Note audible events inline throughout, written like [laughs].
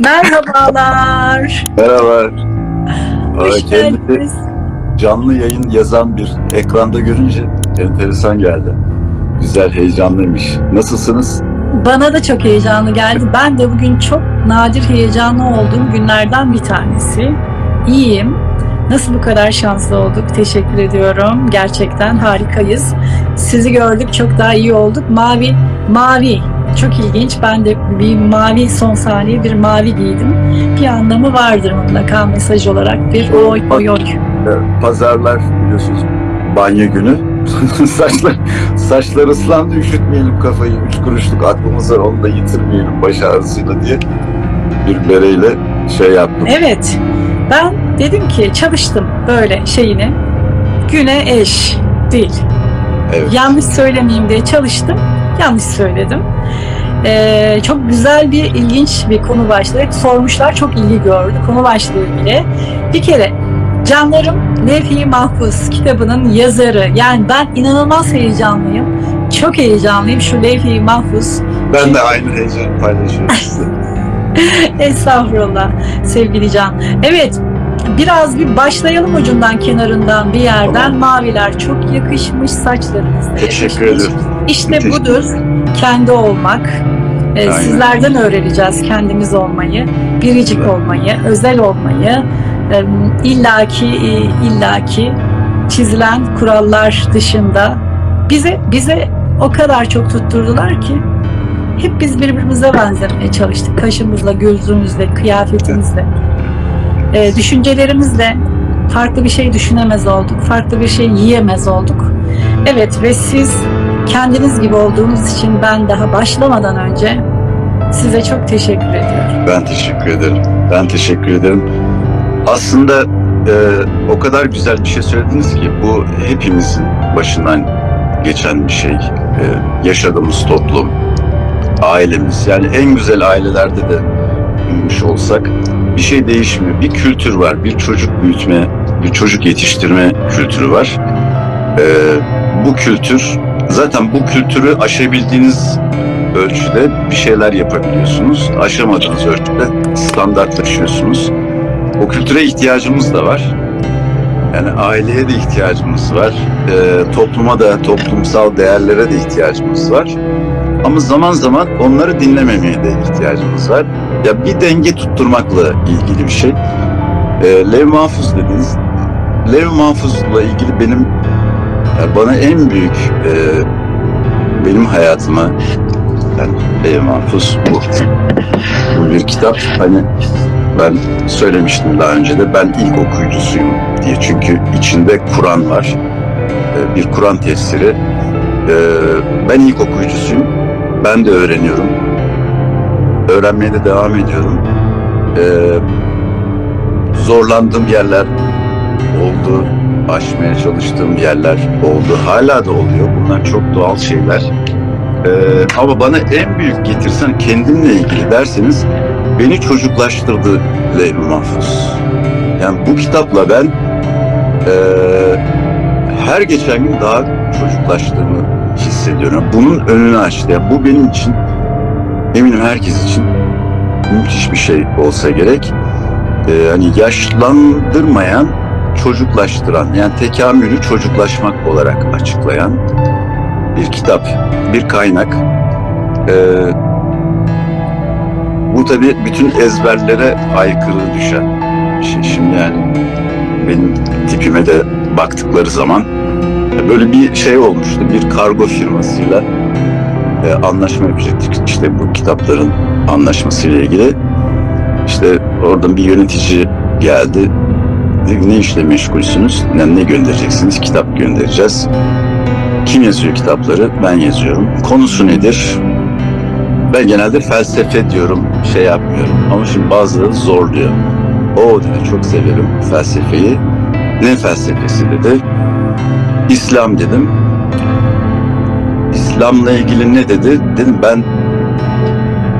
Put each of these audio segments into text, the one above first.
Merhabalar. Merhaba. Hoş geldiniz. canlı yayın yazan bir ekranda görünce enteresan geldi. Güzel, heyecanlıymış. Nasılsınız? Bana da çok heyecanlı geldi. Ben de bugün çok nadir heyecanlı olduğum günlerden bir tanesi. İyiyim. Nasıl bu kadar şanslı olduk? Teşekkür ediyorum. Gerçekten harikayız. Sizi gördük, çok daha iyi olduk. Mavi, mavi. Çok ilginç. Ben de bir mavi son saniye bir mavi giydim. Bir anlamı vardır mutlaka mesaj olarak bir oy oy oy. Ee, Pazarlar biliyorsunuz banyo günü. [laughs] saçlar, saçlar ıslandı üşütmeyelim kafayı. Üç kuruşluk aklımız var onu da yitirmeyelim baş ağrısıyla diye bir bereyle şey yaptım. Evet. Ben dedim ki çalıştım böyle şeyini. Güne eş değil. Evet. Yanlış söylemeyeyim diye çalıştım. Yanlış söyledim. Ee, çok güzel bir ilginç bir konu başlığı. Sormuşlar çok ilgi gördü konu başlığı bile. Bir kere Canlarım Levh-i Mahfuz kitabının yazarı. Yani ben inanılmaz heyecanlıyım. Çok heyecanlıyım şu Levh-i Mahfuz. Ben de aynı heyecanı paylaşıyorum [laughs] size. Estağfurullah sevgili Can. Evet biraz bir başlayalım ucundan kenarından bir yerden. Tamam. Maviler çok yakışmış saçlarınız Teşekkür ederim. İşte budur kendi olmak. Ee, Aynen. sizlerden öğreneceğiz kendimiz olmayı, biricik Evet. olmayı, özel olmayı. Ee, illaki illaki çizilen kurallar dışında bize bize o kadar çok tutturdular ki hep biz birbirimize benzemeye çalıştık. Kaşımızla, gözlüğümüzle, kıyafetimizle, e, düşüncelerimizle farklı bir şey düşünemez olduk. Farklı bir şey yiyemez olduk. Evet ve siz kendiniz gibi olduğunuz için ben daha başlamadan önce size çok teşekkür ediyorum. Ben teşekkür ederim. Ben teşekkür ederim. Aslında e, o kadar güzel bir şey söylediniz ki bu hepimizin başından geçen bir şey. E, yaşadığımız toplum, ailemiz yani en güzel ailelerde de büyümüş olsak bir şey değişmiyor. Bir kültür var, bir çocuk büyütme, bir çocuk yetiştirme kültürü var. E, bu kültür zaten bu kültürü aşabildiğiniz ölçüde bir şeyler yapabiliyorsunuz. Aşamadığınız ölçüde standartlaşıyorsunuz. O kültüre ihtiyacımız da var. Yani aileye de ihtiyacımız var. Ee, topluma da, toplumsal değerlere de ihtiyacımız var. Ama zaman zaman onları dinlememeye de ihtiyacımız var. Ya bir denge tutturmakla ilgili bir şey. Ee, Lev Mahfuz dediniz. Lev Mahfuz'la ilgili benim yani bana en büyük e, benim hayatıma yani Lev Mahfuz bu. Bu bir kitap. Hani ben söylemiştim daha önce de ben ilk okuyucusuyum diye. Çünkü içinde Kur'an var. Ee, Bir Kur'an tefsiri. Ee, Ben ilk okuyucusuyum. Ben de öğreniyorum. Öğrenmeye de devam ediyorum. Ee, Zorlandığım yerler oldu. Aşmaya çalıştığım yerler oldu. Hala da oluyor. Bunlar çok doğal şeyler. Ee, ama bana en büyük getirsen kendimle ilgili derseniz beni çocuklaştırdı Leyli Mahfuz. Yani bu kitapla ben eee, her geçen gün daha çocuklaştığımı hissediyorum. Bunun önünü açtı. Yani bu benim için eminim herkes için müthiş bir şey olsa gerek. Eee, hani yaşlandırmayan, çocuklaştıran yani tekamülü çocuklaşmak olarak açıklayan bir kitap, bir kaynak. Eee bu tabii bütün ezberlere aykırı düşen bir şey. Şimdi yani benim tipime de baktıkları zaman böyle bir şey olmuştu. Bir kargo firmasıyla e, anlaşma yapacaktık. İşte bu kitapların anlaşmasıyla ilgili. İşte oradan bir yönetici geldi. Ne işle meşgulsünüz? Ne, ne göndereceksiniz? Kitap göndereceğiz. Kim yazıyor kitapları? Ben yazıyorum. Konusu nedir? Ben genelde felsefe diyorum, şey yapmıyorum. Ama şimdi bazıları zorluyor. O dedi, çok severim felsefeyi. Ne felsefesi dedi. İslam dedim. İslam'la ilgili ne dedi? Dedim ben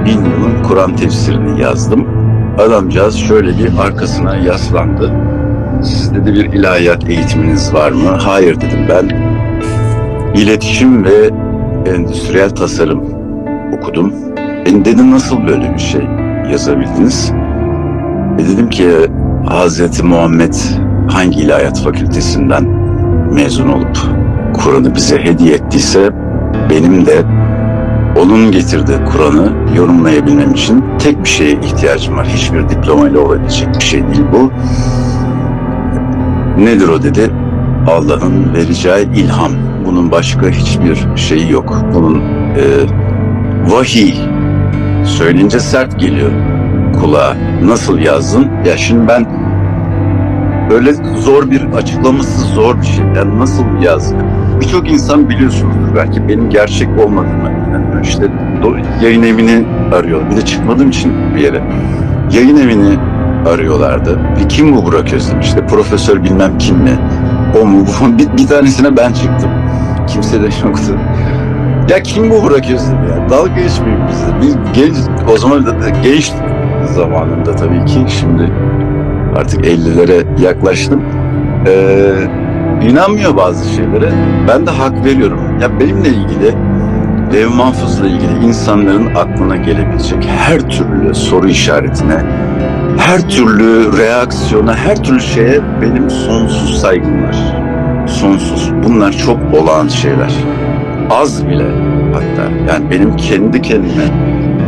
bin yılın Kur'an tefsirini yazdım. Adamcağız şöyle bir arkasına yaslandı. Siz dedi bir ilahiyat eğitiminiz var mı? Hayır dedim ben. İletişim ve endüstriyel tasarım okudum. Ben dedim nasıl böyle bir şey yazabildiniz. E dedim ki Hazreti Muhammed hangi ilahiyat fakültesinden mezun olup Kur'an'ı bize hediye ettiyse benim de onun getirdiği Kur'an'ı yorumlayabilmem için tek bir şeye ihtiyacım var. Hiçbir diplomayla olabilecek bir şey değil bu. Nedir o dedi? Allah'ın vereceği ilham. Bunun başka hiçbir şeyi yok. Bunun e, vahiy. Söyleyince sert geliyor kulağa. Nasıl yazdın? Ya şimdi ben öyle zor bir açıklaması zor bir şey. Yani nasıl yazdık? Birçok insan biliyorsunuzdur belki benim gerçek olmadığımı. Yani işte yayın evini arıyor. Bir de çıkmadığım için bir yere. Yayın evini arıyorlardı. Bir kim bu Burak Özlem? İşte profesör bilmem kim mi? O mu bu? [laughs] Bir, bir tanesine ben çıktım. Kimse de yoktu. Ya kim bu Burak Özlem ya? Dalga geçmeyin bizle. Biz genç, o zaman da genç zamanında tabii ki. Şimdi artık 50'lere yaklaştım. Ee, inanmıyor bazı şeylere. Ben de hak veriyorum. Ya benimle ilgili Dev Mahfuz'la ilgili insanların aklına gelebilecek her türlü soru işaretine, her türlü reaksiyona, her türlü şeye benim sonsuz saygım var. Sonsuz. Bunlar çok olağan şeyler. Az bile hatta. Yani benim kendi kendime,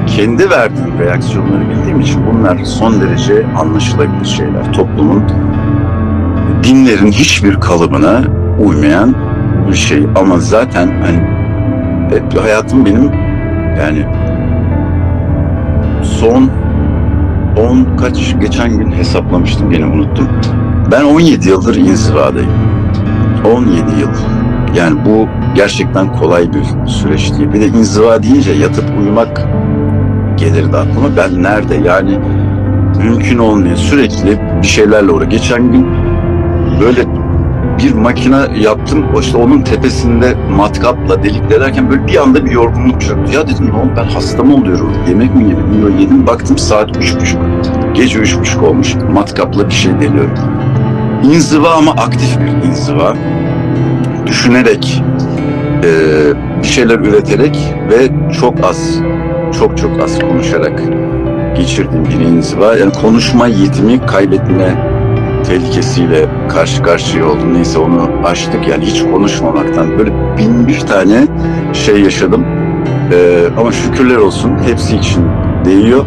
kendi verdiğim reaksiyonları bildiğim için bunlar son derece anlaşılabilir şeyler. Toplumun, dinlerin hiçbir kalıbına uymayan bir şey. Ama zaten hani hep hayatım benim yani son 10 kaç geçen gün hesaplamıştım yine unuttum. Ben 17 yıldır inzivadayım. 17 yıl. Yani bu gerçekten kolay bir süreç değil. Bir de inziva deyince yatıp uyumak gelirdi aklıma. Ben nerede yani mümkün olmuyor. Sürekli bir şeylerle uğra. Geçen gün böyle bir makine yaptım. İşte onun tepesinde matkapla deliklerken böyle bir anda bir yorgunluk çöktü. Ya dedim ne oldu ben hasta mı oluyorum? Yemek mi yedim? Yok yedim. Baktım saat üç buçuk. Gece üç buçuk olmuş. Matkapla bir şey deliyorum. İnziva ama aktif bir inziva. Düşünerek, e, bir şeyler üreterek ve çok az, çok çok az konuşarak geçirdiğim bir inziva. Yani konuşma yetimi kaybetme tehlikesiyle karşı karşıya oldum. Neyse onu aştık yani hiç konuşmamaktan böyle bin bir tane şey yaşadım. Ee, ama şükürler olsun hepsi için değiyor.